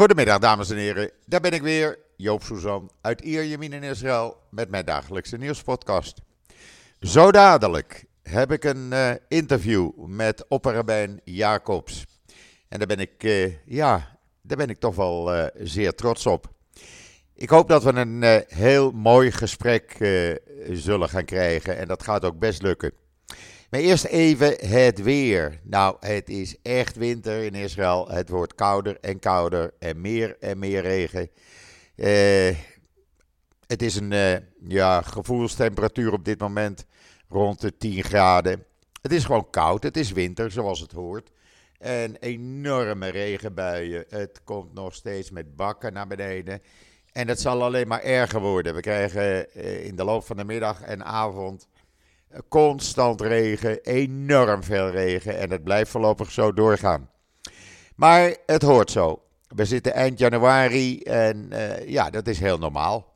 Goedemiddag, dames en heren. Daar ben ik weer, Joop Suzan uit Ierjemien in Israël met mijn dagelijkse nieuwspodcast. Zo dadelijk heb ik een uh, interview met opperrabijn Jacobs. En daar ben ik, uh, ja, daar ben ik toch wel uh, zeer trots op. Ik hoop dat we een heel mooi gesprek zullen gaan krijgen en dat gaat ook best lukken. Maar eerst even het weer. Nou, het is echt winter in Israël. Het wordt kouder en kouder en meer en meer regen. Uh, het is een uh, ja, gevoelstemperatuur op dit moment rond de 10 graden. Het is gewoon koud. Het is winter zoals het hoort. En enorme regenbuien. Het komt nog steeds met bakken naar beneden. En het zal alleen maar erger worden. We krijgen uh, in de loop van de middag en avond Constant regen, enorm veel regen en het blijft voorlopig zo doorgaan. Maar het hoort zo. We zitten eind januari en uh, ja, dat is heel normaal.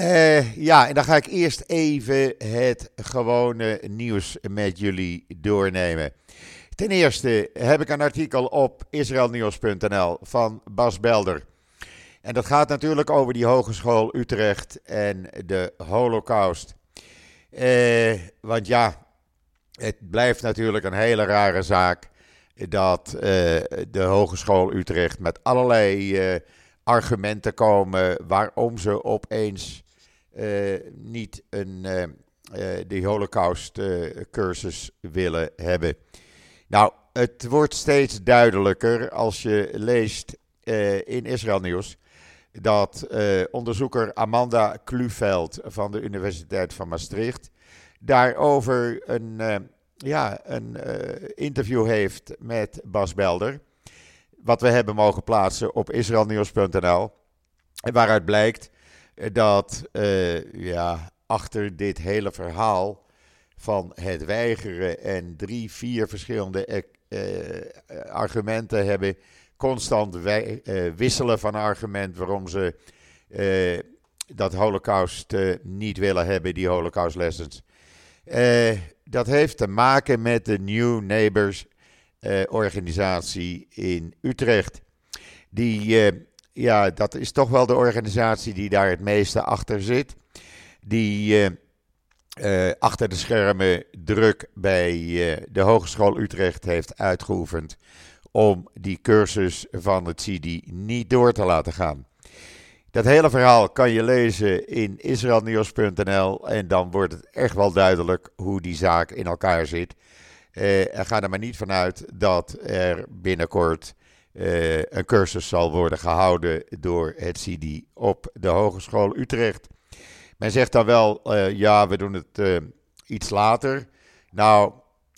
Uh, ja, en dan ga ik eerst even het gewone nieuws met jullie doornemen. Ten eerste heb ik een artikel op israelnieuws.nl van Bas Belder. En dat gaat natuurlijk over die Hogeschool Utrecht en de Holocaust. Eh, want ja, het blijft natuurlijk een hele rare zaak dat eh, de Hogeschool Utrecht met allerlei eh, argumenten komen waarom ze opeens niet een, die Holocaust cursus willen hebben. Nou, het wordt steeds duidelijker als je leest in Israël Nieuws dat uh, onderzoeker Amanda Kluveld van de Universiteit van Maastricht daarover een, uh, ja, een uh, interview heeft met Bas Belder. Wat we hebben mogen plaatsen op israelnieuws.nl. Waaruit blijkt dat ja, achter dit hele verhaal van het weigeren en drie, vier verschillende argumenten hebben constant wij, uh, wisselen van argument waarom ze uh, dat Holocaust uh, niet willen hebben, die Holocaust lessons. dat heeft te maken met de New Neighbors organisatie in Utrecht. Die, ja, dat is toch wel de organisatie die daar het meeste achter zit. Die achter de schermen druk bij de Hogeschool Utrecht heeft uitgeoefend om die cursus van het CD niet door te laten gaan. Dat hele verhaal kan je lezen in israelnieuws.nl en dan wordt het echt wel duidelijk hoe die zaak in elkaar zit. Uh, ga er maar niet vanuit dat er binnenkort uh, een cursus zal worden gehouden door het CD op de Hogeschool Utrecht. Men zegt dan wel, uh, ja, we doen het iets later. Nou,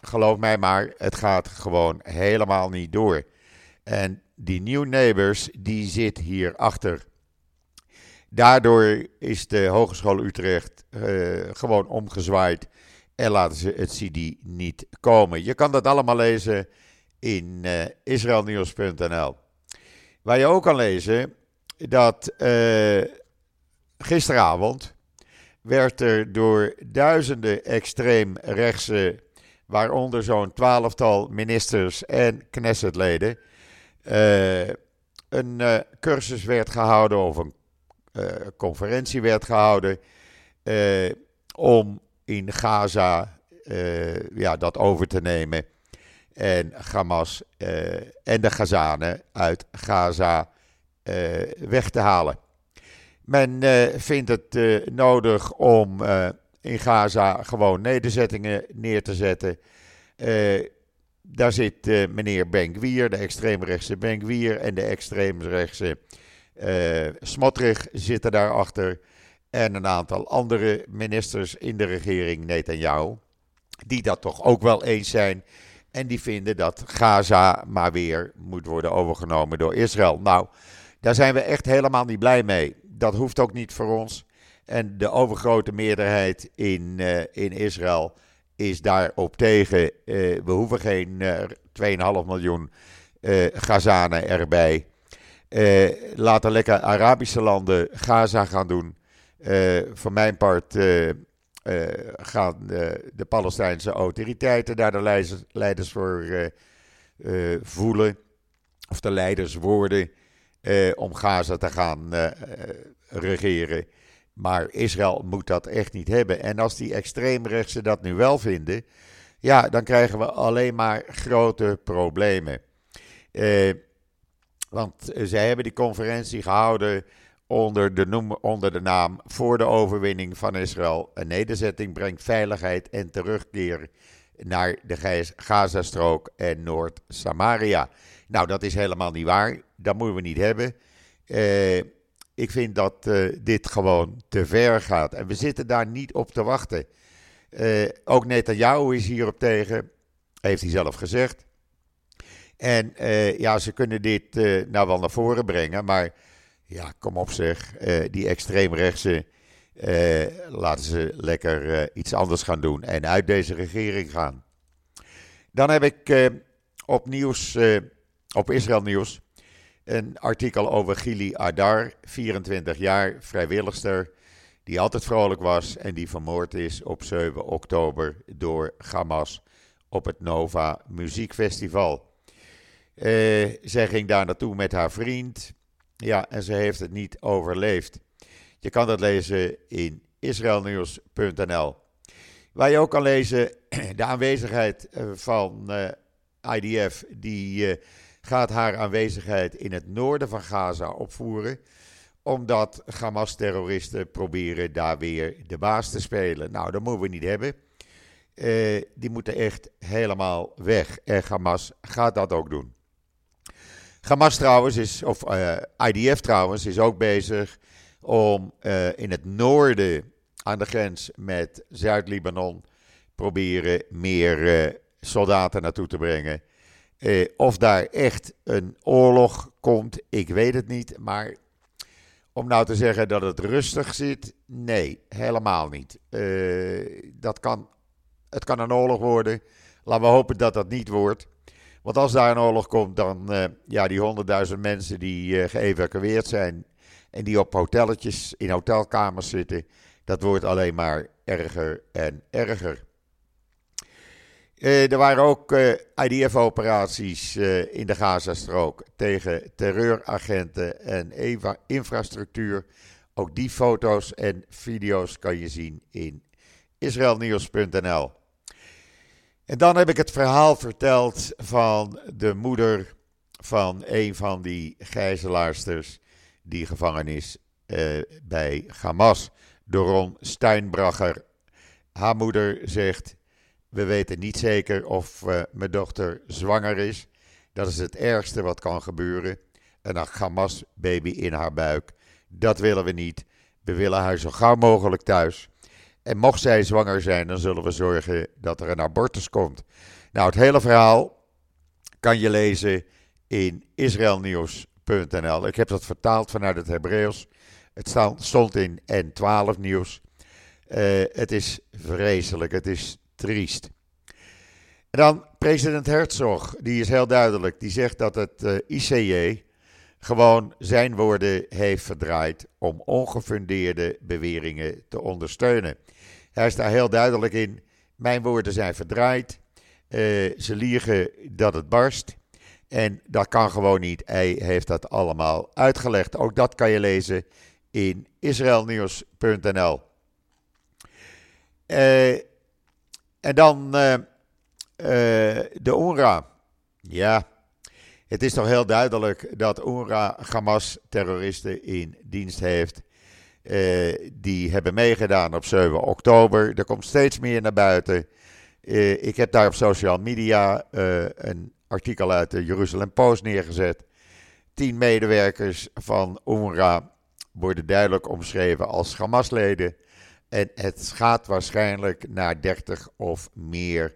geloof mij maar, het gaat gewoon helemaal niet door. En die New Neighbors, die zit hierachter. Daardoor is de Hogeschool Utrecht uh, gewoon omgezwaaid en laten ze het CD niet komen. Je kan dat allemaal lezen in uh, israelnieuws.nl. Waar je ook kan lezen dat uh, gisteravond werd er door duizenden extreemrechtse waaronder zo'n twaalftal ministers en Knessetleden, uh, een uh, cursus werd gehouden of een uh, conferentie werd gehouden om in Gaza ja, dat over te nemen en Hamas en de Gazanen uit Gaza weg te halen. Men vindt het nodig om in Gaza gewoon nederzettingen neer te zetten. Uh, daar zit uh, meneer Benkwier, de extreemrechtse Benkwier en de extreemrechtse uh, Smotrich zitten daarachter. En een aantal andere ministers in de regering Netanyahu, die dat toch ook wel eens zijn. En die vinden dat Gaza maar weer moet worden overgenomen door Israël. Nou, daar zijn we echt helemaal niet blij mee. Dat hoeft ook niet voor ons. En de overgrote meerderheid in, uh, in Israël is daarop tegen. Uh, we hoeven geen uh, eh, 2,5 miljoen Gazanen erbij. laten lekker Arabische landen Gaza gaan doen. voor mijn part gaan de Palestijnse autoriteiten daar de leiders, leiders voor voelen. of de leiders worden om Gaza te gaan regeren. Maar Israël moet dat echt niet hebben. En als die extreemrechtsen dat nu wel vinden, ja, dan krijgen we alleen maar grote problemen. Eh, want zij hebben die conferentie gehouden onder de, onder de naam Voor de overwinning van Israël. Een nederzetting brengt veiligheid en terugkeer naar de Gazastrook en Noord-Samaria. Nou, dat is helemaal niet waar. Dat moeten we niet hebben. Eh, ik vind dat uh, dit gewoon te ver gaat. En we zitten daar niet op te wachten. Uh, ook Netanyahu is hierop tegen, heeft hij zelf gezegd. En uh, ja, ze kunnen dit nou wel naar voren brengen, maar ja, kom op zeg, die extreemrechtse laten ze lekker iets anders gaan doen en uit deze regering gaan. Dan heb ik op nieuws, op Israël Nieuws, een artikel over Gili Adar, 24 jaar, vrijwilligster, die altijd vrolijk was en die vermoord is op 7 oktober door Hamas op het Nova Muziekfestival. Uh, zij ging daar naartoe met haar vriend. Ja, en ze heeft het niet overleefd. Je kan dat lezen in israelnieuws.nl. Waar je ook kan lezen de aanwezigheid eh, van uh, IDF, die gaat haar aanwezigheid in het noorden van Gaza opvoeren, omdat Hamas-terroristen proberen daar weer de baas te spelen. Nou, dat moeten we niet hebben. Uh, die moeten echt helemaal weg. En Hamas gaat dat ook doen. Hamas trouwens is, of eh, IDF trouwens, is ook bezig om uh, in het noorden aan de grens met Zuid-Libanon proberen meer soldaten naartoe te brengen. Eh, of daar echt een oorlog komt, ik weet het niet. Maar om nou te zeggen dat het rustig zit, nee, helemaal niet. Eh, dat kan, het kan een oorlog worden. Laten we hopen dat dat niet wordt. Want als daar een oorlog komt, dan uh, ja, die honderdduizend mensen die uh, geëvacueerd zijn en die op hotelletjes, in hotelkamers zitten, dat wordt alleen maar erger en erger. Uh, er waren ook eh, IDF-operaties eh, in de Gazastrook tegen terreuragenten en infrastructuur. Ook die foto's en video's kan je zien in israelnieuws.nl. En dan heb ik het verhaal verteld van de moeder van een van die gijzelaarsters die gevangen is bij Hamas, Doron Steinbracher. Haar moeder zegt: we weten niet zeker of uh, mijn dochter zwanger is. Dat is het ergste wat kan gebeuren. Een Hamas-baby in haar buik. Dat willen we niet. We willen haar zo gauw mogelijk thuis. En mocht zij zwanger zijn, dan zullen we zorgen dat er een abortus komt. Nou, het hele verhaal kan je lezen in israelnieuws.nl. Ik heb dat vertaald vanuit het Hebreeuws. Het stond in N12 nieuws. Uh, het is vreselijk. Het is triest. En dan president Herzog, die is heel duidelijk. Die zegt dat het eh, ICJ gewoon zijn woorden heeft verdraaid om ongefundeerde beweringen te ondersteunen. Hij is daar heel duidelijk in. Mijn woorden zijn verdraaid. Uh, ze liegen dat het barst. En dat kan gewoon niet. Hij heeft dat allemaal uitgelegd. Ook dat kan je lezen in israelnieuws.nl. Uh, en dan uh, uh, de UNRWA. Ja, het is toch heel duidelijk dat UNRWA Hamas-terroristen in dienst heeft. Uh, die hebben meegedaan op 7 oktober. Er komt steeds meer naar buiten. ik heb daar op social media een artikel uit de Jeruzalem Post neergezet. Tien medewerkers van UNRWA worden duidelijk omschreven als Hamas-leden. En het gaat waarschijnlijk naar 30 of meer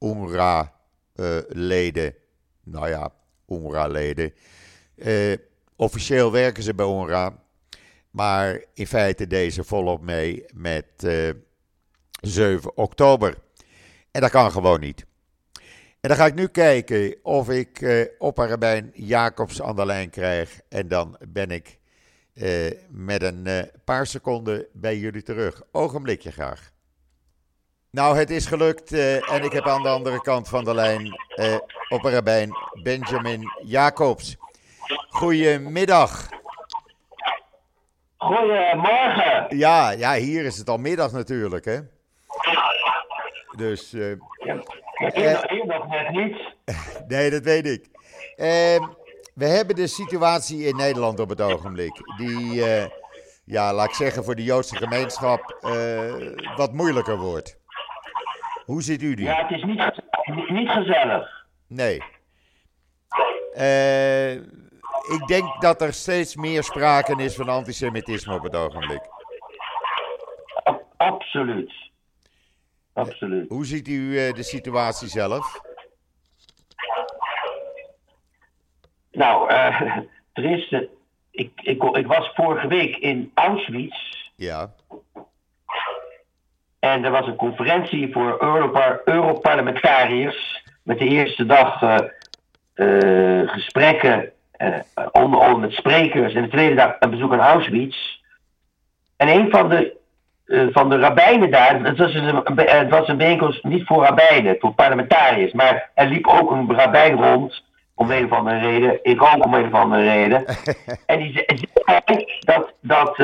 UNRWA-leden. Nou ja, UNRWA-leden. Uh, officieel werken ze bij UNRWA. Maar in feite deze volop mee met uh, eh, 7 oktober. En dat kan gewoon niet. En dan ga ik nu kijken of ik uh, opperrabijn Jacobs aan de lijn krijg. En dan ben ik uh, met een uh, paar seconden bij jullie terug. Ogenblikje graag. Nou, het is gelukt uh, en ik heb aan de andere kant van de lijn op een rabbijn Benjamin Jacobs. Goedemiddag. Goedemorgen. Ja, ja, hier is het al middag natuurlijk, hè? Dus. Ja, hier, nog net niet. nee, dat weet ik. Ehm, we hebben de situatie in Nederland op het ogenblik. Die, ja, laat ik zeggen, voor de Joodse gemeenschap wat moeilijker wordt. Hoe ziet u die? Ja, het is niet, niet gezellig. Nee. Uh, ik denk dat er steeds meer sprake is van antisemitisme op het ogenblik. Absoluut. Absoluut. Hoe ziet u de situatie zelf? Nou, uh, er is, ik, ik, ik was vorige week in Auschwitz. Ja. En er was een conferentie voor Europarlementariërs. Met de eerste dag uh, uh, gesprekken onder, onder met sprekers. En de tweede dag een bezoek aan Auschwitz. En een van de, van de rabbijnen daar. Het was, een, het was een bijeenkomst niet voor rabbijnen, voor parlementariërs. Maar er liep ook een rabbijn rond. Om een of andere reden. Ik ook om een of andere reden. en die zei dat. dat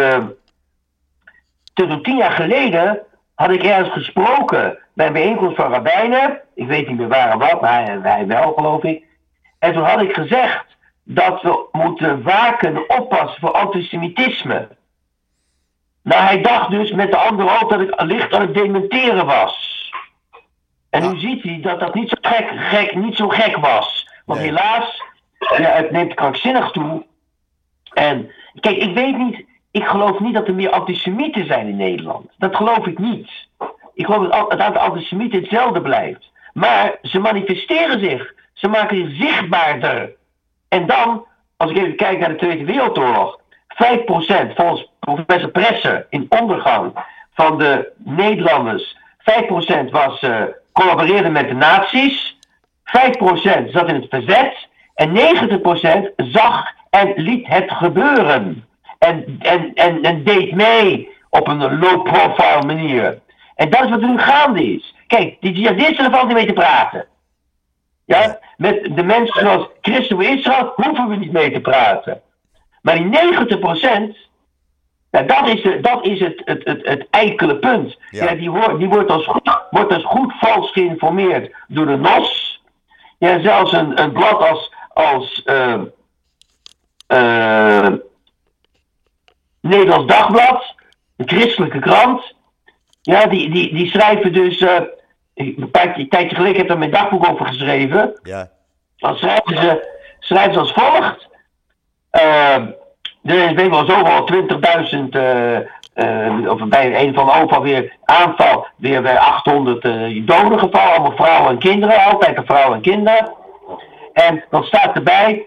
tot tien jaar geleden had ik ergens gesproken bij een bijeenkomst van rabbijnen. Ik weet niet meer waar en wat, maar hij wel, geloof ik. En toen had ik gezegd dat we moeten waken, oppassen voor antisemitisme. Nou, hij dacht dus met de andere ook dat ik licht aan het dementeren was. En nu ziet hij dat dat niet zo gek, gek, niet zo gek was. Want helaas, ja, het neemt krankzinnig toe. En kijk, ik weet niet, ik geloof niet dat er meer antisemieten zijn in Nederland. Dat geloof ik niet. Ik geloof dat het aantal antisemieten hetzelfde blijft. Maar ze manifesteren zich. Ze maken zich zichtbaarder. En dan, als ik even kijk naar de Tweede Wereldoorlog. 5% volgens professor Presser in ondergang van de Nederlanders. 5% was, uh, collaboreerde met de nazi's. 5% zat in het verzet. En 90% zag en liet het gebeuren en, en, en, en deed mee op een low-profile manier. En dat is wat er nu gaande is. Kijk, die jihadisten valt niet mee te praten. Ja? Met de mensen zoals Christen Israël hoeven we niet mee te praten. Maar die 90%, nou, dat is, de, dat is het, het, het, het eikele punt. Ja. die, wordt, die wordt, als goed, wordt als goed vals geïnformeerd door de NOS. Ja, zelfs een, een blad als, als uh, uh, Nederlands Dagblad, een christelijke krant. Ja, die, die, die schrijven dus. Uh, een tijdje geleden heb ik daar mijn dagboek over geschreven. Ja. Dan schrijven ze, schrijven ze als volgt. Uh, er is wel zoveel 20.000, uh, of bij een van de overal weer aanval, weer bij 800 uh, doden gevallen, allemaal vrouwen en kinderen, altijd de vrouwen en kinderen. En dan staat erbij,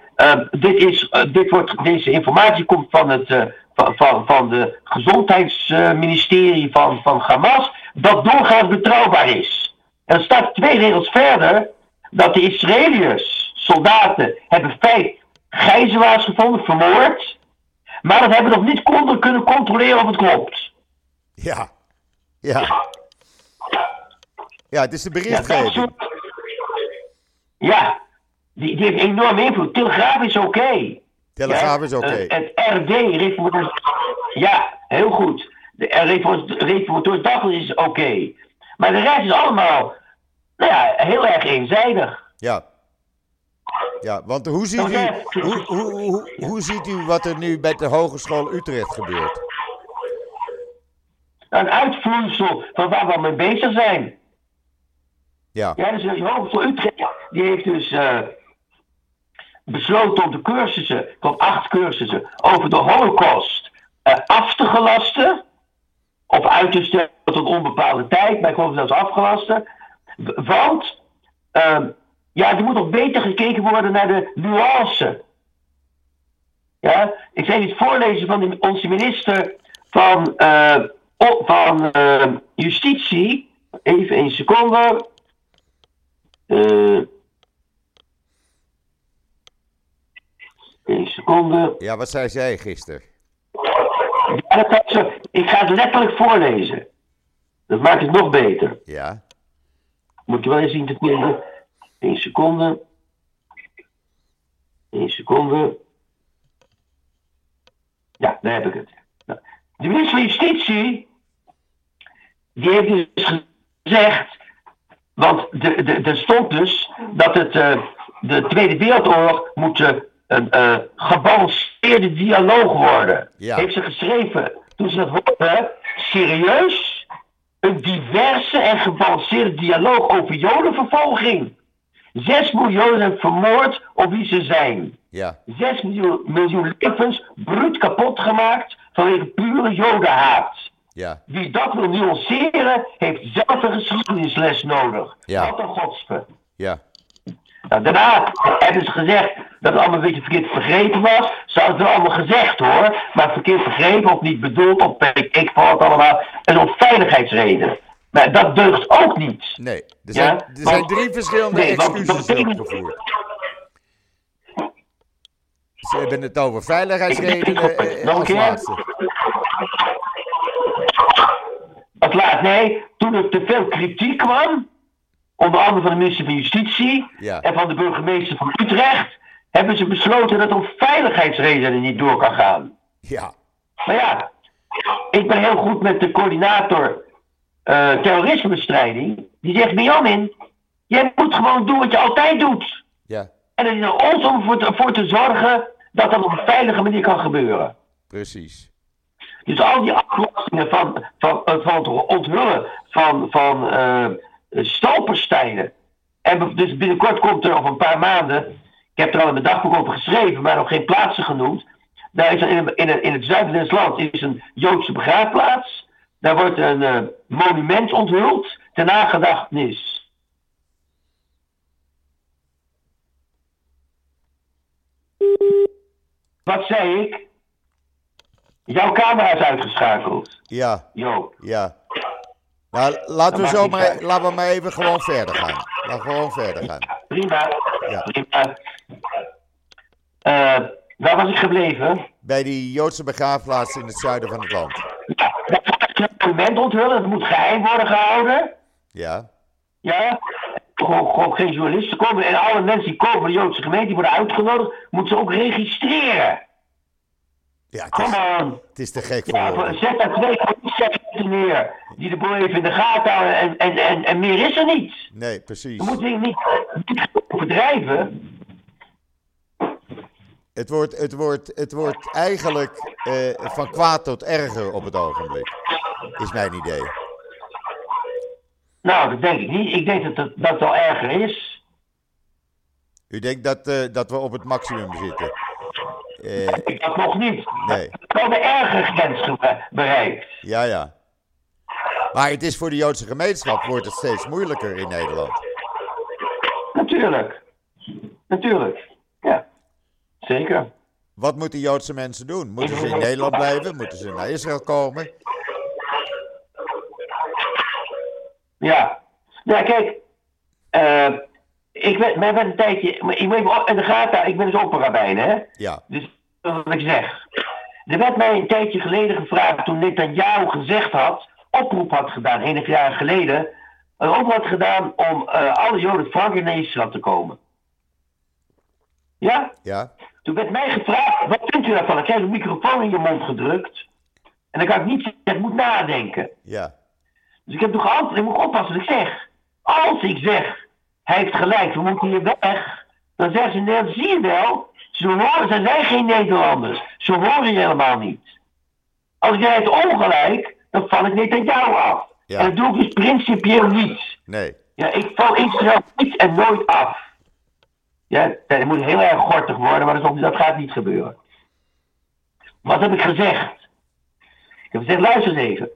dit, is, dit wordt, deze informatie komt van het van, van, van de gezondheidsministerie van, van Hamas, dat doorgaans betrouwbaar is. En er staat twee regels verder dat de Israëliërs, soldaten, hebben vijf gijzelaars gevonden, vermoord, maar dat hebben we nog niet konden kunnen controleren of het klopt. Ja, ja. Ja, het is de berichtgeving. Ja, die, die heeft enorm invloed. Telegraaf is oké. Telegraaf is oké. Okay. Het RD, Reformators. Ja, heel goed. De Reformators Dagblad is oké. Maar de rest is allemaal, nou ja, heel erg eenzijdig. Ja. Ja, want hoe ziet, u, hoe, hoe, hoe, hoe ziet u wat er nu bij de Hogeschool Utrecht gebeurt? Een uitvloeisel van waar we mee bezig zijn. Ja. Ja, dus de Hogeschool Utrecht, die heeft dus... Uh, besloten om de cursussen, tot acht cursussen, over de holocaust uh, af te gelasten. Of uit te stellen tot onbepaalde tijd, maar ik geloof zelfs afgelasten. Want uh, ja, er moet nog beter gekeken worden naar de nuance. Ja, ik zal iets voorlezen van de, onze minister van, uh, van Justitie. Even een seconde. Uh, Een seconde. Ja, wat zei zij gisteren? Ja, ik ga het letterlijk voorlezen. Dat maakt het nog beter. Ja. Moet je wel eens zien te vinden. Eén seconde. Eén seconde. Ja, daar heb ik het. Nou, De minister van Justitie, die heeft dus gezegd, want er stond dus dat het eh, de Tweede Wereldoorlog moet eh, een eh, gebalanceerde dialoog worden. Ja. Heeft ze geschreven toen ze dat hoorden, serieus, een diverse en gebalanceerde dialoog over jodenvervolging. Zes miljoen zijn vermoord op wie ze zijn. Ja. 6 miljoen, miljoen levens bruut kapot gemaakt vanwege pure jodenhaat. Ja. Wie dat wil nuanceren, heeft zelf een geschiedenisles nodig. Ja. Wat een godspe. Ja. Nou, daarna hebben ze gezegd dat het allemaal een beetje verkeerd vergeten was. Ze hadden het wel allemaal gezegd hoor, maar verkeerd vergeten of niet bedoeld of weet ik voor wat allemaal. En om veiligheidsreden. Maar dat deugt ook niet. Nee. Er Ja, zijn, er zijn want- drie verschillende Nee, excuses opgevoerd. Ze hebben het over veiligheidsredenen eh, Nog een als keer? laatste. Wat laat, nee, toen er te veel kritiek kwam, onder andere van de minister van Justitie Ja. en van de burgemeester van Utrecht, hebben ze besloten dat om veiligheidsredenen niet door kan gaan. Ja. Maar ja, ik ben heel goed met de coördinator eh, terrorismebestrijding. Die zegt, Benjamin, jij moet gewoon doen wat je altijd doet. Ja. En het is aan ons om voor te, zorgen dat dat op een veilige manier kan gebeuren. Precies. Dus al die aflastingen van, van, eh, van het onthullen van, van stalperstijnen. En dus binnenkort komt er over een paar maanden. Ik heb er al in mijn dagboek over geschreven, maar nog geen plaatsen genoemd. Daar is er in, in, in het zuiden van het land is een Joodse begraafplaats. Daar wordt een eh, monument onthuld ter nagedachtenis. Wat zei ik? Jouw camera is uitgeschakeld. Ja. Jo. Ja. Nou, laten we, zo maar, laten we maar even gewoon verder gaan. Laten we gewoon verder gaan. Prima. Ja. Prima. Eh, waar was ik gebleven? Bij die Joodse begraafplaats in het zuiden van het land. Dat moet een monument onthullen. Dat moet geheim worden gehouden. Ja. Ja. Gewoon, gewoon geen journalisten komen. En alle mensen die komen van de Joodse gemeente, die worden uitgenodigd, moeten ze ook registreren. Ja, het is, het is te gek voor Ja, zet daar twee politieagenten neer. Die de boel even in de gaten houden. En, en, en, en meer is er niet. Nee, precies. We moeten niet, niet overdrijven. Het wordt, het wordt, het wordt eigenlijk eh, van kwaad tot erger op het ogenblik. Is mijn idee. Nou, dat denk ik niet. Ik denk dat het, dat wel erger is. U denkt dat, eh, dat we op het maximum zitten? Eh, Ik dat nog niet. nee. Wel de erge grens bereikt. Ja, ja. Maar het is voor de Joodse gemeenschap wordt het steeds moeilijker in Nederland. Natuurlijk. Natuurlijk. Ja. Zeker. Wat moeten Joodse mensen doen? Moeten ze in Nederland blijven? Moeten ze naar Israël komen? Ja. Nou, kijk. eh ik ben, werd een tijdje. Ik ben in de gaten. Ik ben dus opperrabijn, hè? Ja, Dus dat is wat ik zeg. Er werd mij een tijdje geleden gevraagd toen Netanyahu gezegd had, oproep had gedaan, enig jaar geleden, een oproep had gedaan om eh, alle Joden Frankrijk naar Israël te komen. Ja? ja, Toen werd mij gevraagd, wat vindt u daarvan? Krijg je een microfoon in je mond gedrukt. En dan kan ik niet zeggen, ik moet nadenken. ja, Dus ik heb toen geantwoord, ik moet oppassen wat ik zeg. Als ik zeg, hij heeft gelijk, we moeten hier weg. Dan zeggen ze, nee, zie je wel. Ze, horen, ze zijn geen Nederlanders. Ze horen je helemaal niet. Als jij het ongelijk, dan val ik niet aan jou af. Ja. En dat doe ik dus principieel niet. nee, Ja, ik val Israël niet en nooit af. Ja, het moet heel erg gortig worden, maar dat, gaat niet gebeuren. Wat heb ik gezegd? Ik heb gezegd, luister eens even.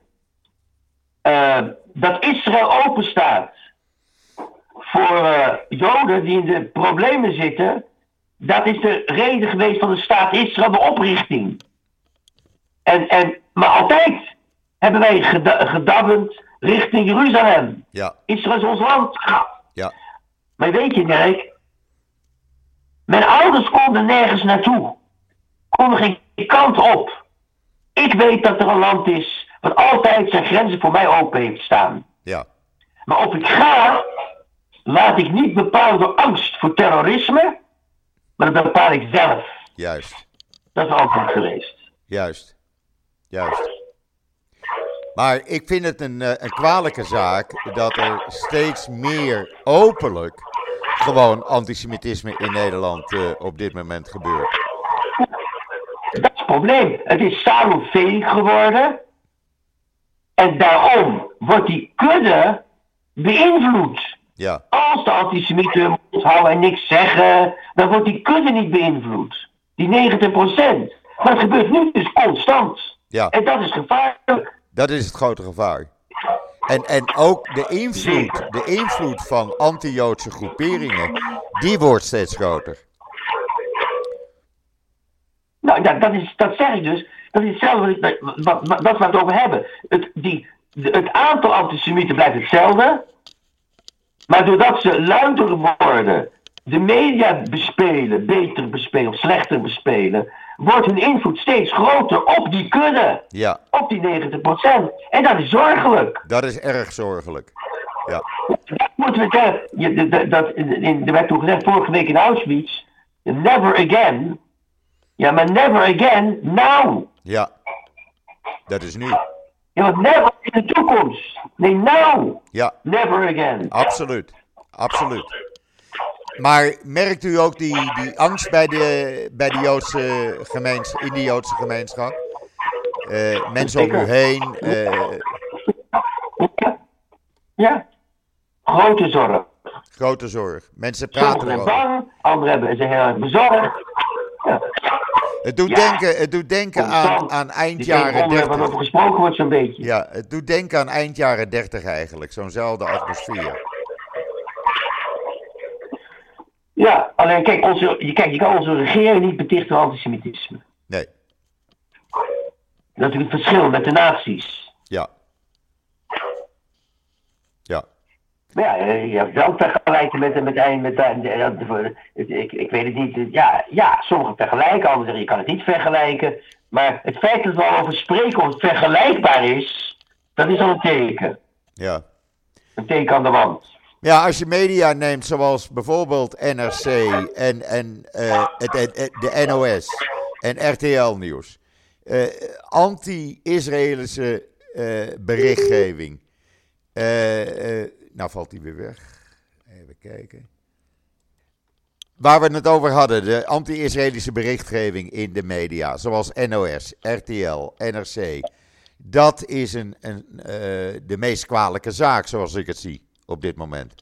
Eh, dat Israël open staat voor eh, Joden die in de problemen zitten, dat is de reden geweest van de staat Israël, de oprichting. En, en, maar altijd hebben wij geda- gedabbeld richting Jeruzalem. ja, Israël is ons land. ja, Maar weet je, Dirk, mijn ouders konden nergens naartoe. Konden geen kant op. Ik weet dat er een land is wat altijd zijn grenzen voor mij open heeft staan. Ja. Maar of ik ga, laat ik niet bepalen door angst voor terrorisme, maar dat bepaal ik zelf. Juist. Dat is altijd geweest. Juist. Juist. Maar ik vind het een, eh, een kwalijke zaak dat er steeds meer openlijk gewoon antisemitisme in Nederland uh, op dit moment gebeurt. Dat is het probleem. Het is salonveeg geworden. En daarom wordt die kudde beïnvloed. Ja. Als de antisemieten houden en niks zeggen, dan wordt die kudde niet beïnvloed. Die 90% Maar het gebeurt nu dus constant. Ja. En dat is gevaarlijk. Dat is het grote gevaar. En, en ook de invloed, de invloed van anti-Joodse groeperingen, die wordt steeds groter. Nou, dat, dat, is, dat zeg ik dus. Dat is hetzelfde wat, wat, wat, wat we het over hebben. Het, die, het aantal antisemieten blijft hetzelfde. Maar doordat ze luider worden, de media bespelen, beter bespelen of slechter bespelen, wordt hun invloed steeds groter op die kudde. Ja. Op die 90%. En dat is zorgelijk. Dat is erg zorgelijk. Ja. Dat moeten we. Dat, dat, in, er werd toen gezegd vorige week in Auschwitz. Never again. Ja, maar never again now. Ja. Dat is nu. Ja, maar never in de toekomst. Nee, now. Ja. Never again. Absoluut. Absoluut. Maar merkt u ook die, die angst bij de, bij de Joodse gemeenschap, in de Joodse gemeenschap? Uh, mensen om u heen. Uh... Ja. Grote zorg. Grote zorg. Mensen praten Sommigen zijn bang, anderen hebben zich heel erg bezorgd. Ja. Het doet denken, het doet denken aan, aan eind jaren 30. Waar over gesproken wordt zo'n beetje. Ja, het doet denken aan eind jaren 30 eigenlijk. Zo'nzelfde atmosfeer. Ja, alleen kijk, onze, kijk, je kan onze regering niet betichten van antisemitisme. Nee. Dat is natuurlijk het verschil met de nazi's. Ja. Ja. Maar ja, eh, je hebt wel vergelijken met, met, met, met, met ik, ik weet het niet. Ja, ja, sommigen vergelijken, anderen zeggen je kan het niet vergelijken. Maar het feit dat we al over spreken of het vergelijkbaar is, dat is al een teken. Ja. Een teken aan de wand. Ja, als je media neemt zoals bijvoorbeeld NRC en, en uh, het, de NOS en RTL Nieuws. Uh, Anti-Israëlische uh, berichtgeving. nou valt die weer weg. Even kijken. Waar we het over hadden, de anti-Israëlische berichtgeving in de media, zoals NOS, RTL, NRC. Dat is een, een de meest kwalijke zaak, zoals ik het zie op dit moment.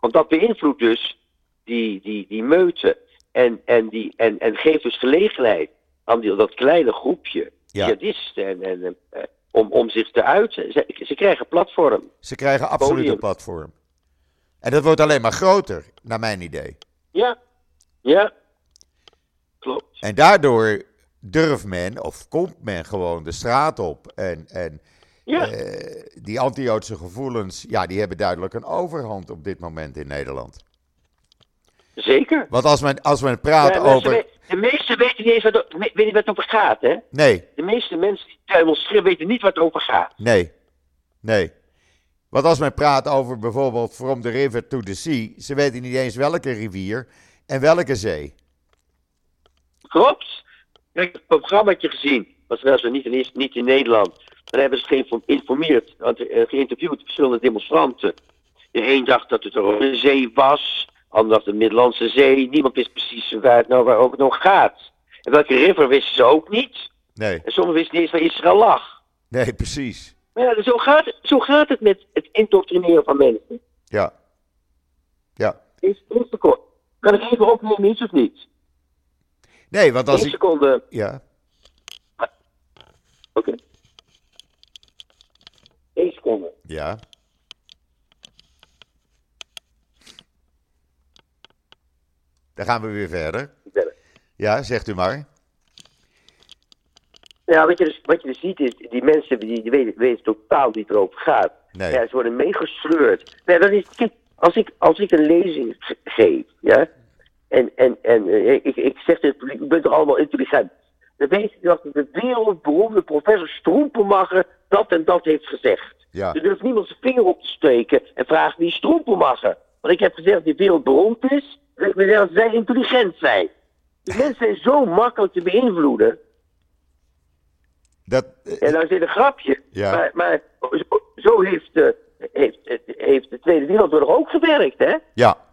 Want dat beïnvloedt dus die, die, die meute en, en, die, en, en geeft dus gelegenheid aan die, dat kleine groepje ja. jihadisten en, en, uh, om, om zich te uiten. Ze, ze krijgen platform. Ze krijgen absoluut een platform. En dat wordt alleen maar groter, naar mijn idee. Ja, ja, klopt. En daardoor durft men, of komt men gewoon de straat op en... en ja. Uh, die anti-Joodse gevoelens, ja, die hebben duidelijk een overhand op dit moment in Nederland. Zeker. Want als men, als men praat Ja, over... we- de meesten weten niet eens wat, weten niet wat het over gaat, hè? Nee, De meeste mensen die demonstreren weten niet wat het over gaat. nee, nee. Want als men praat over bijvoorbeeld from the river to the sea, ze weten niet eens welke rivier en welke zee. Klopt. Ik heb een programmaatje gezien, was wel zo niet in, niet in Nederland. Dan hebben ze geïnformeerd, want, eh, geïnterviewd verschillende demonstranten. De een dacht dat het over de zee was, de ander dacht de Middellandse Zee. Niemand wist precies waar het nou, waar het nog gaat. En welke river wisten ze ook niet. Nee, En sommigen wisten niet eens waar Israël lag. nee, precies. Maar ja, zo gaat, het, zo gaat het met het indoctrineren van mensen. Ja. Ja. Eerst één seconde. Kan ik even opnemen, iets of niet? Nee, want als Eén ik... seconde. Ja, Oké. Eén seconde. ja. Dan gaan we weer verder. Verder. Ja, zegt u maar. Ja, wat je, dus, wat je dus ziet is, die mensen die, die weten, weten totaal niet erover gaat. Nee. Ja, ze worden meegesleurd. Ja, dat is, kijk, als ik, als ik een lezing ge- geef, ja, en, en, en eh, ik, ik zeg tegen het publiek, u bent toch allemaal intelligent. Dan weet je dat de wereldberoemde professor Stroempelmacher dat en dat heeft gezegd. Ja. Er durft niemand zijn vinger op te steken en vraagt wie Stroempelmacher. Want ik heb gezegd dat die wereldberoemd is, en ik heb gezegd dat zij intelligent zijn. Die mensen zijn zo makkelijk te beïnvloeden. Dat, eh, En dan zit een grapje. Ja. Maar, maar zo, zo heeft, eh, heeft, heeft de Tweede Wereldoorlog ook gewerkt, hè? ja.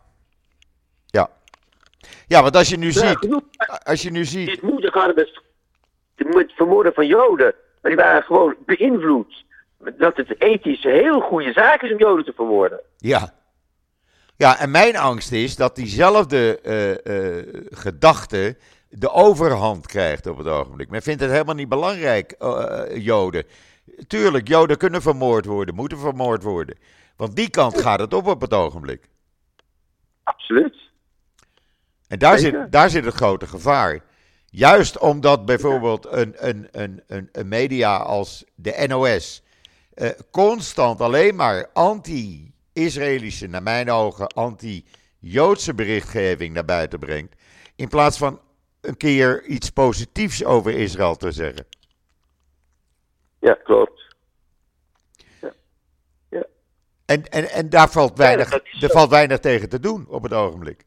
Ja. Ja, want als je nu Ja, ziet, genoeg. als je nu ziet, Dit het vermoorden van Joden. Maar die waren gewoon beïnvloed. Dat het ethisch een heel goede zaak is om Joden te vermoorden. Ja. Ja, en mijn angst is dat diezelfde eh, gedachte de overhand krijgt op het ogenblik. Men vindt het helemaal niet belangrijk, eh, Joden. Tuurlijk, Joden kunnen vermoord worden, moeten vermoord worden. Want die kant gaat het op op het ogenblik. Absoluut. En daar Zeker. zit, daar zit het grote gevaar. Juist omdat bijvoorbeeld een, een, een, een, een media als de NOS eh, constant alleen maar anti-Israëlische, naar mijn ogen anti-Joodse berichtgeving naar buiten brengt. In plaats van een keer iets positiefs over Israël te zeggen. Ja, klopt. En, en, en daar valt weinig, zo. valt weinig tegen te doen op het ogenblik.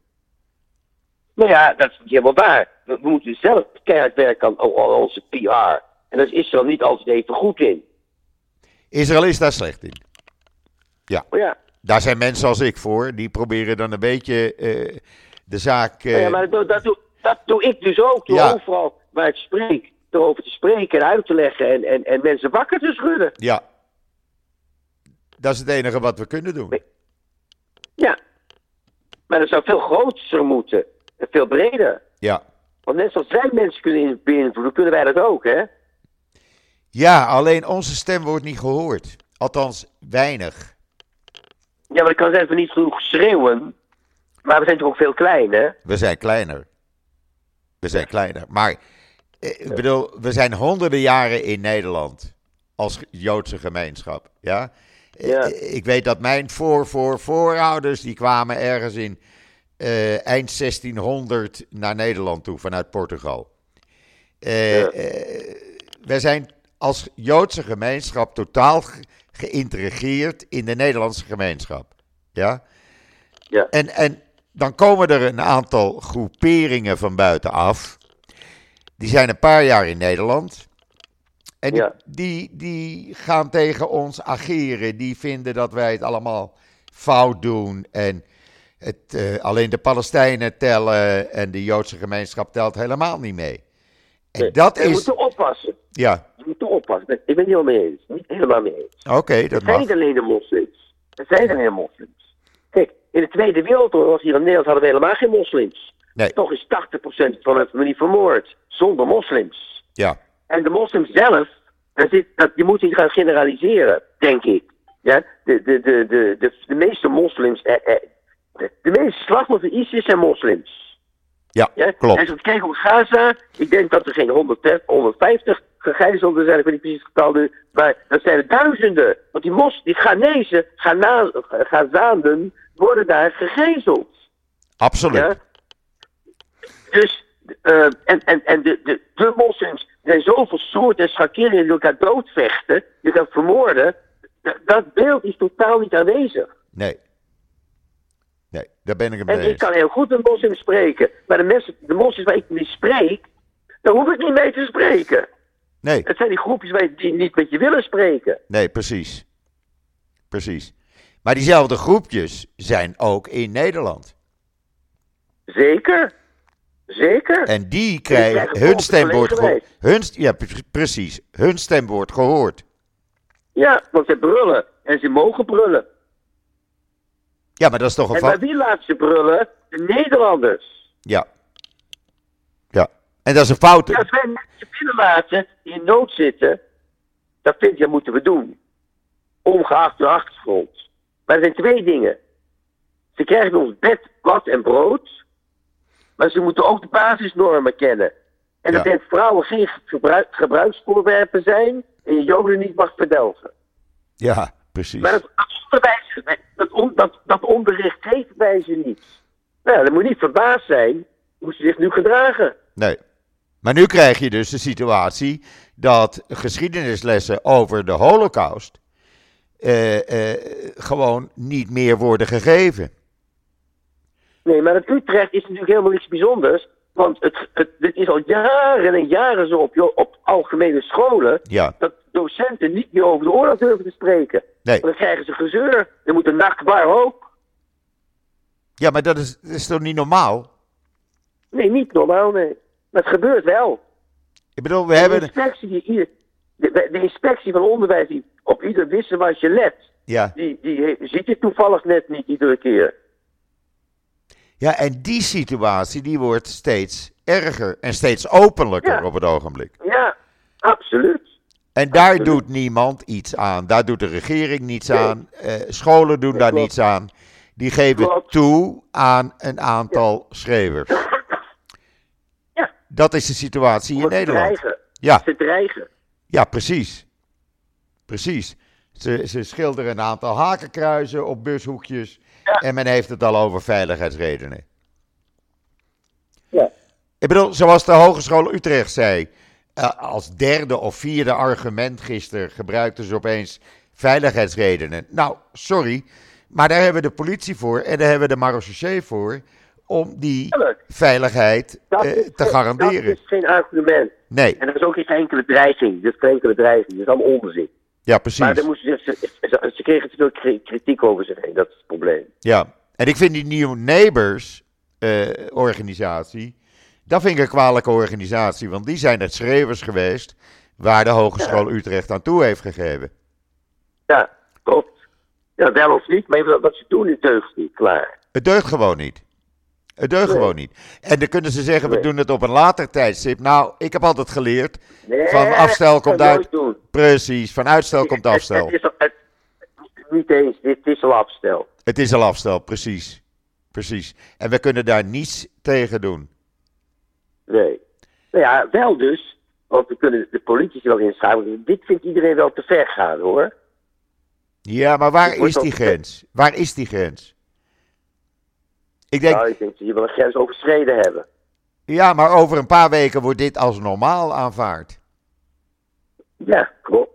Nou ja, dat is helemaal waar. We, we moeten zelf keihard werken aan, aan onze PR. En daar is Israël niet altijd even goed in. Israël is daar slecht in. Maar ja, Daar zijn mensen als ik voor, die proberen dan een beetje eh, de zaak. eh, nou ja maar dat, dat, doe, dat doe ik dus ook. Door Ja. overal waar ik spreek, erover te spreken en uit te leggen. En, en, en mensen wakker te schudden. ja. Dat is het enige wat we kunnen doen. Ja. Maar dat zou veel groter moeten. En veel breder. Ja. Want net zoals zij mensen kunnen beïnvloeden, kunnen wij dat ook, hè? Ja, alleen onze stem wordt niet gehoord. Althans, weinig. Ja, maar dat kan zijn dat we niet genoeg schreeuwen. Maar we zijn toch ook veel klein, hè? We zijn kleiner. We zijn kleiner. Maar, eh, ik bedoel, we zijn honderden jaren in Nederland. Als Joodse gemeenschap. Ja? Eh, Ja. Ik weet dat mijn voor, voor, voorouders, die kwamen ergens in eh, eind 1600 naar Nederland toe, vanuit Portugal. Ja. eh, wij zijn als Joodse gemeenschap totaal ge- geïntegreerd in de Nederlandse gemeenschap. Ja? Ja. En, en dan komen er een aantal groeperingen van buitenaf. Die zijn een paar jaar in Nederland. En die, Ja. die, die gaan tegen ons ageren. Die vinden dat wij het allemaal fout doen. En het, eh, alleen de Palestijnen tellen en de Joodse gemeenschap telt helemaal niet mee. En Nee. dat is. moeten oppassen. Ja, Je moet oppassen. Ik ben het niet helemaal mee eens. Niet helemaal mee eens. oké, dat Het zijn mag. niet alleen de moslims. Het zijn alleen moslims. Kijk, in de Tweede Wereldoorlog hier in Nederland hadden we helemaal geen moslims. Nee. Toch is 80% van de familie vermoord. Zonder moslims. Ja, En de moslims zelf, zit, dat, je moet niet gaan generaliseren, denk ik. Ja? De, de, de, de, de, de meeste moslims, eh, eh, de, meeste slachtoffers van ISIS zijn moslims. ja, Ja? En klopt. als we kijken op Gaza, ik denk dat er geen 130, 150 gegijzelden zijn, ik weet niet precies het getal nu, maar dat zijn er duizenden. Want die mos, die Ghanese, Ghana, Gazaanden, worden daar gegijzeld. Absoluut. Ja? Dus, eh, en, en, en de, de, de moslims, er zijn zoveel soorten en schakeringen die elkaar doodvechten, die elkaar vermoorden. Dat beeld is totaal niet aanwezig. Nee. Nee, daar ben ik het En mee ik eens. kan heel goed met moslims spreken, maar de, mensen, de moslims waar ik mee spreek, daar hoef ik niet mee te spreken. Nee. Het zijn die groepjes waar je- die niet met je willen spreken. Nee, precies. Precies. Maar diezelfde groepjes zijn ook in Nederland. Zeker. Zeker. En die krijgen hun stem wordt volgende gehoord. Hun, ja, pre- precies. Hun stem wordt gehoord. Ja, want ze brullen. En ze mogen brullen. Ja, maar dat is toch een En bij wie laat ze brullen? De Nederlanders. Ja. Ja. En dat is een fout. Ja, als wij mensen binnenlaten die in nood zitten, dat vind dat moeten we doen. Ongeacht de achtergrond. Maar er zijn twee dingen. Ze krijgen ons bed, bad en brood. Maar ze moeten ook de basisnormen kennen. En dat Ja. dat vrouwen geen gebruik, gebruiksvoorwerpen zijn en je joden niet mag verdelgen. Ja, precies. Maar dat, onderwijs, dat, on- dat, dat onderricht geven wij ze niet. Nou, dan moet je niet verbaasd zijn hoe ze zich nu gedragen. Nee. Maar nu krijg je dus de situatie dat geschiedenislessen over de Holocaust eh, eh, gewoon niet meer worden gegeven. Nee, maar het Utrecht is natuurlijk helemaal niets bijzonders. Want het, het, dit is al jaren en jaren zo op, op algemene scholen. Ja, Dat docenten niet meer over de oorlog durven te spreken. nee. Want dan krijgen ze gezeur. Er moet een nachtbaar ook. Ja, maar dat is, is toch niet normaal? Nee, niet normaal, nee. Maar het gebeurt wel. Ik bedoel, we De hebben... inspectie, die, ieder- de, de inspectie van onderwijs die op ieder wisselwasje let, Ja, die, die ziet je toevallig net niet iedere keer. Ja, en die situatie die wordt steeds erger en steeds openlijker Ja. op het ogenblik. Ja, absoluut. En daar Absoluut. doet niemand iets aan. Daar doet de regering niets Nee. aan. eh, scholen doen daar klopt. niets aan. Die geven Klopt. toe aan een aantal schrijvers. Ja. Dat is de situatie in Nederland. dreigen. Ja, Ze dreigen. ja, precies. Precies. Ze, ze schilderen een aantal hakenkruizen op bushoekjes. Ja. En men heeft het al over veiligheidsredenen. Ja. Ik bedoel, zoals de Hogeschool Utrecht zei. eh, als derde of vierde argument gisteren gebruikten ze opeens veiligheidsredenen. Nou, sorry. Maar daar hebben we de politie voor en daar hebben we de marechaussee voor. Om die veiligheid Dat eh, te geen- garanderen. Dat is geen argument. Nee, En er is ook geen enkele dreiging. Er is geen enkele dreiging. Dat is allemaal onzin. Ja, Maar precies. dan moesten ze, ze, ze, kregen te veel kri- kritiek over zich heen. Dat is het probleem. Ja, en ik vind die New Neighbors eh, organisatie, dat vind ik een kwalijke organisatie, want die zijn het schrijvers geweest waar de Hogeschool Utrecht aan toe heeft gegeven. Ja, klopt. Ja, wel of niet. Maar wat ze doen, het deugt niet. Klaar. Het deugt gewoon niet. Het deugt Nee. gewoon niet. En dan kunnen ze zeggen, we doen het op een later tijdstip. Nou, ik heb altijd geleerd, Nee, Van afstel komt uit. precies, van uitstel komt Het- afstel. Het, is, al- het, niet eens, dit is al afstel. Het is al afstel, precies. Precies. En we kunnen daar niets tegen doen. Nee. Nou ja, wel dus. Want we kunnen de politici wel inschakelen. Dit vindt iedereen wel te ver gaan hoor. Ja, maar waar is die grens? Waar is die grens? Ik denk, Nou, ik denk dat je wel een grens overschreden hebben. Ja, maar over een paar weken wordt dit als normaal aanvaard. Ja, klopt.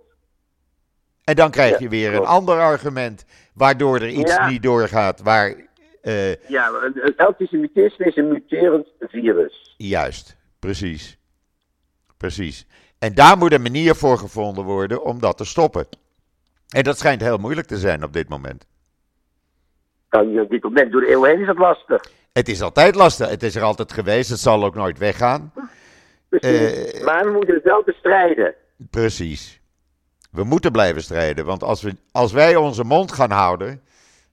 En dan krijg je weer een ander argument waardoor er iets Ja. niet doorgaat waar... eh, Ja, een antisemitisme is een muterend virus. juist, precies. Precies. En daar moet een manier voor gevonden worden om dat te stoppen. En dat schijnt heel moeilijk te zijn op dit moment. Je op dit moment door de eeuw heen is dat lastig. Het is altijd lastig. Het is er altijd geweest. Het zal ook nooit weggaan. Precies. Eh, maar we moeten het wel bestrijden. Precies. We moeten blijven strijden. Want als, we, als wij onze mond gaan houden,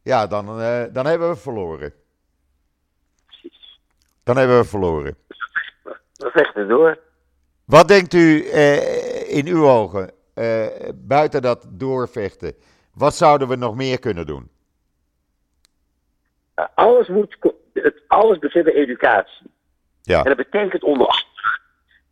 ja, dan, eh, dan hebben we verloren. Precies. Dan hebben we verloren. We vechten door. Wat denkt u eh, in uw ogen, buiten dat doorvechten, wat zouden we nog meer kunnen doen? Alles, moet, het, alles begint bij educatie. Ja, En dat betekent onder andere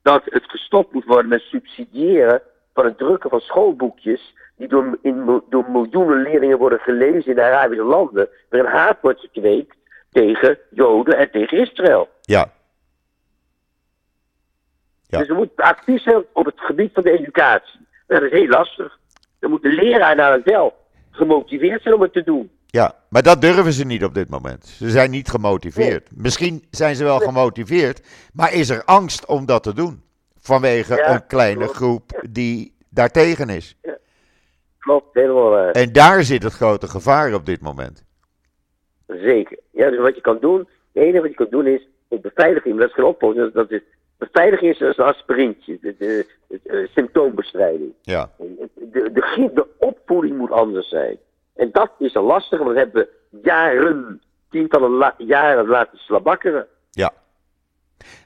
dat het gestopt moet worden met subsidiëren van het drukken van schoolboekjes die door, in, door miljoenen leerlingen worden gelezen in Arabische landen, waarin haat wordt gekweekt tegen Joden en tegen Israël. ja, Ja. Dus we moeten actief zijn op het gebied van de educatie. Dat is heel lastig. Dan moet de leraar namelijk wel gemotiveerd zijn om het te doen. Ja. Maar dat durven ze niet op dit moment. Ze zijn niet gemotiveerd. Misschien zijn ze wel gemotiveerd, maar is er angst om dat te doen? Vanwege Ja, een kleine klopt. groep die daartegen is. Klopt, helemaal waar. En daar zit het grote gevaar op dit moment. Zeker. Ja, dus wat je kan doen, het enige wat je kan doen is op beveiliging, dat is geen oplossing, dat, dat is, beveiliging is als een aspirintje, de, de, de, de symptoombestrijding. Ja, De, de, de opvoeding moet anders zijn. En dat is een lastige, want dat hebben we jaren, tientallen la- jaren laten slabakkeren. ja.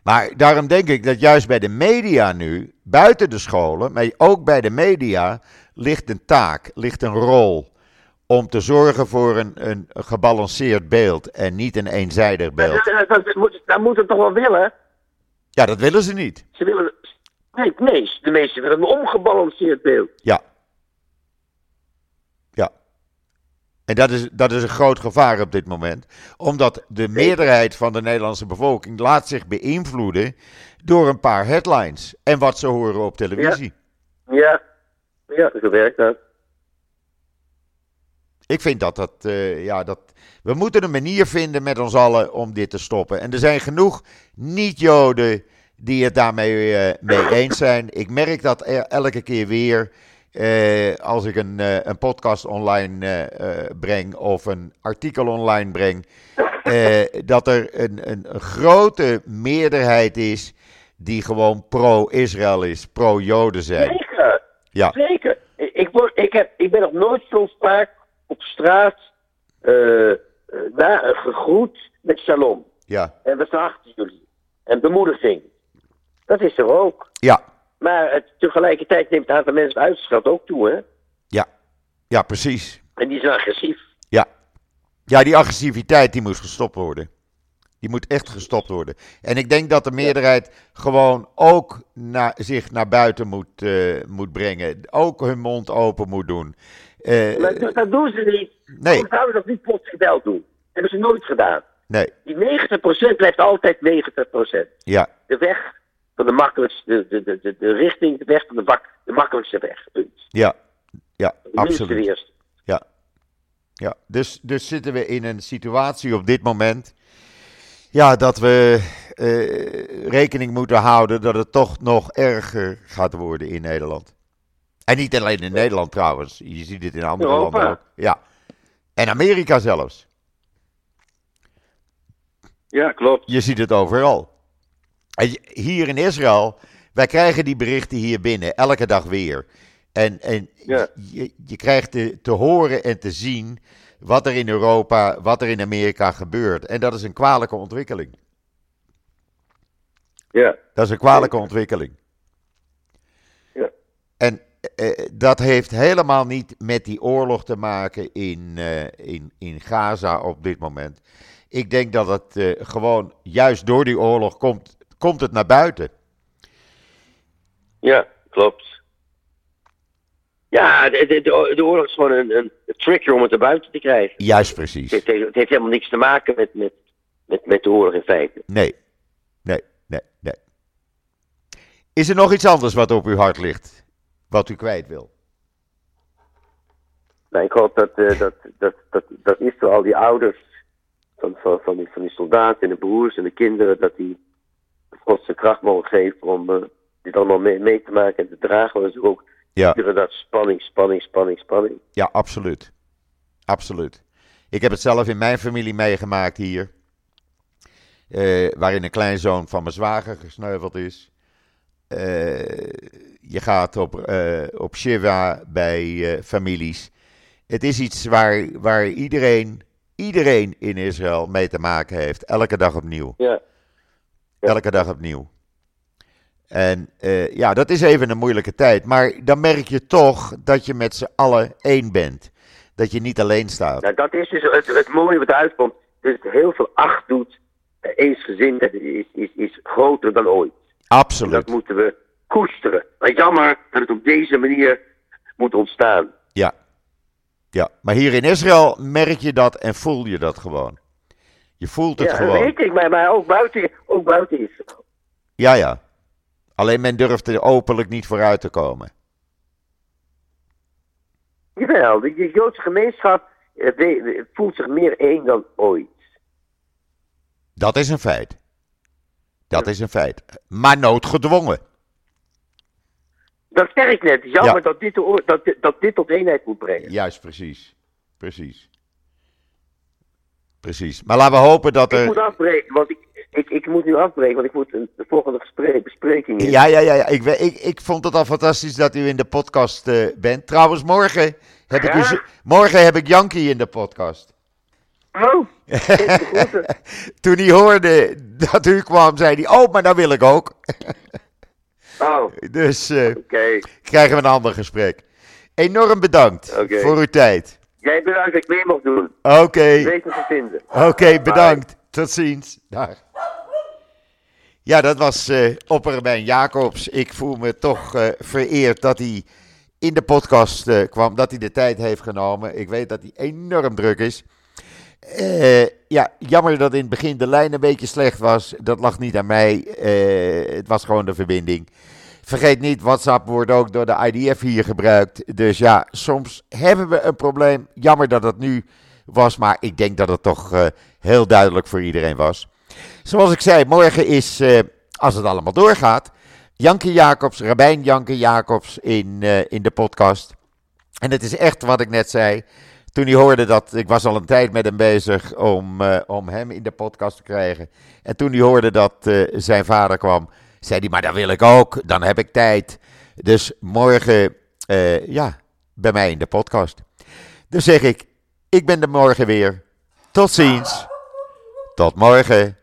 Maar daarom denk ik dat juist bij de media nu, buiten de scholen, maar ook bij de media, ligt een taak, ligt een rol. Om te zorgen voor een, een gebalanceerd beeld en niet een eenzijdig beeld. Dat, dat, dat, moet, dat moet het toch wel willen? Ja, dat willen ze niet. Ze willen. Nee, nee, de meesten willen een ongebalanceerd beeld. Ja. Ja. En dat is, dat is een groot gevaar op dit moment. Omdat de meerderheid van de Nederlandse bevolking laat zich beïnvloeden door een paar headlines. En wat ze horen op televisie. Ja, ja, zo werkt dat. Ik vind dat dat, eh, ja, dat. We moeten een manier vinden met ons allen om dit te stoppen. En er zijn genoeg niet-Joden die het daarmee eh, mee eens zijn. Ik merk dat er elke keer weer. Eh, als ik een, eh, een podcast online eh, breng of een artikel online breng. eh, dat er een, een, grote meerderheid is die gewoon pro-Israël is, pro-Joden zijn. Zeker, Ja, zeker. Ik, ik word, ik, heb, ik ben nog nooit zo vaak op straat na, gegroet met shalom. ja, En we achter jullie. En bemoediging. Dat is er ook. ja, Maar het, tegelijkertijd neemt het aantal mensen uit schat ook toe, hè? ja, ja, precies. En die zijn agressief. Ja. ja, die agressiviteit die moet gestopt worden. Die moet echt gestopt worden. En ik denk dat de meerderheid gewoon ook zich naar buiten moet, eh, moet brengen. Ook hun mond open moet doen. Eh, Maar dat, doen ze niet. Nee. Zouden dat niet plotseling wel doen? Dat hebben ze nooit gedaan. nee, Die 90% blijft altijd 90%. ja, De weg van de makkelijkste, de, de, de, de richting, de weg van de bak, de makkelijkste weg. Punt. ja, ja, De absoluut. Ja, ja. Dus, dus zitten we in een situatie op dit moment. Ja, dat we eh, rekening moeten houden dat het toch nog erger gaat worden in Nederland. En niet alleen in Nederland trouwens. Je ziet het in andere Europa. landen ook. Ja. En Amerika zelfs. Ja, klopt. Je ziet het overal. Hier in Israël, wij krijgen die berichten hier binnen, elke dag weer. En, en Ja. je, je krijgt te, te horen en te zien wat er in Europa, wat er in Amerika gebeurt. En dat is een kwalijke ontwikkeling. Ja. Dat is een kwalijke ontwikkeling. Ja. En eh, dat heeft helemaal niet met die oorlog te maken in, eh, in, in Gaza op dit moment. Ik denk dat het eh, gewoon juist door die oorlog komt, komt het naar buiten. Ja, klopt. Ja, de, de, de, oorlog is gewoon een, een trigger om het er buiten te krijgen. Juist precies. Het heeft, het heeft helemaal niks te maken met, met, met, met de oorlog in feite. Nee, nee, nee, nee. Is er nog iets anders wat op uw hart ligt? Wat u kwijt wil? Nou, ik hoop dat, eh, dat, dat, dat, dat Israël, al die ouders van, van, van, die, van die soldaten en de broers en de kinderen, dat die Zijn kracht mogen geven om eh, dit allemaal mee, mee te maken en te dragen. Maar ze ook Ja. iedere dag spanning, spanning, spanning, spanning. Ja, absoluut. Absoluut. Ik heb het zelf in mijn familie meegemaakt hier. eh, waarin een kleinzoon van mijn zwager gesneuveld is. Eh, je gaat op, op Shiva bij families. Het is iets waar, waar iedereen, iedereen in Israël mee te maken heeft. Elke dag opnieuw. Ja, Elke dag opnieuw. En eh, ja, dat is even een moeilijke tijd. Maar dan merk je toch dat je met z'n allen één bent. Dat je niet alleen staat. nou, dat is dus het, het mooie wat uitkomt. Dus het heel veel acht doet, eh, eensgezindheid is, is, is groter dan ooit. En Absoluut. dat moeten we koesteren. Maar jammer dat het op deze manier moet ontstaan. Ja. ja. Maar hier in Israël merk je dat en voel je dat gewoon. Je voelt het Ja, dat gewoon. weet ik, maar, maar ook buiten, ook buiten Israël. Ja, ja. Alleen men durft er openlijk niet vooruit te komen. Jawel, de, de Joodse gemeenschap eh, voelt zich meer één dan ooit. Dat is een feit. Dat is een feit. Maar noodgedwongen. Dat zeg ik net. Jammer Ja. dit dat, dit- dat dit tot eenheid moet brengen. Juist, precies. Precies. Precies. Maar laten we hopen dat Ik moet er. afbreken, want ik, ik, ik moet nu afbreken, want ik moet een, de volgende gesprek, bespreking in. Ja, ja, ja. ja. Ik, ik, ik vond het al fantastisch dat u in de podcast eh, bent. Trouwens, morgen heb, ik u, morgen heb ik Yankee in de podcast. Oh. Toen hij hoorde dat u kwam, zei hij: Oh, maar dat wil ik ook. Oh. Dus eh, krijgen we een ander gesprek. Enorm bedankt voor uw tijd. Jij bedankt dat ik mee mocht doen. Oké. Weet me te vinden. Oké, bedankt. Tot ziens. Dag. Ja, dat was eh opperrabijn Jacobs. Ik voel me toch eh, vereerd dat hij in de podcast eh, kwam, dat hij de tijd heeft genomen. Ik weet dat hij enorm druk is. Ja, jammer dat in het begin de lijn een beetje slecht was. Dat lag niet aan mij. Het was gewoon de verbinding. Vergeet niet, WhatsApp wordt ook door de IDF hier gebruikt. Dus ja, soms hebben we een probleem. Jammer dat het nu was, maar ik denk dat het toch uh, heel duidelijk voor iedereen was. Zoals ik zei, morgen is, uh, als het allemaal doorgaat, Janke Jacobs, Rabijn Janke Jacobs in, uh, in de podcast. En het is echt wat ik net zei. Toen hij hoorde dat, ik was al een tijd met hem bezig om, om hem in de podcast te krijgen. En toen hij hoorde dat zijn vader kwam, zei hij, maar dat wil ik ook, dan heb ik tijd. Dus morgen, ja, bij mij in de podcast. Dus zeg ik, ik ben er morgen weer. Tot ziens. Tot morgen.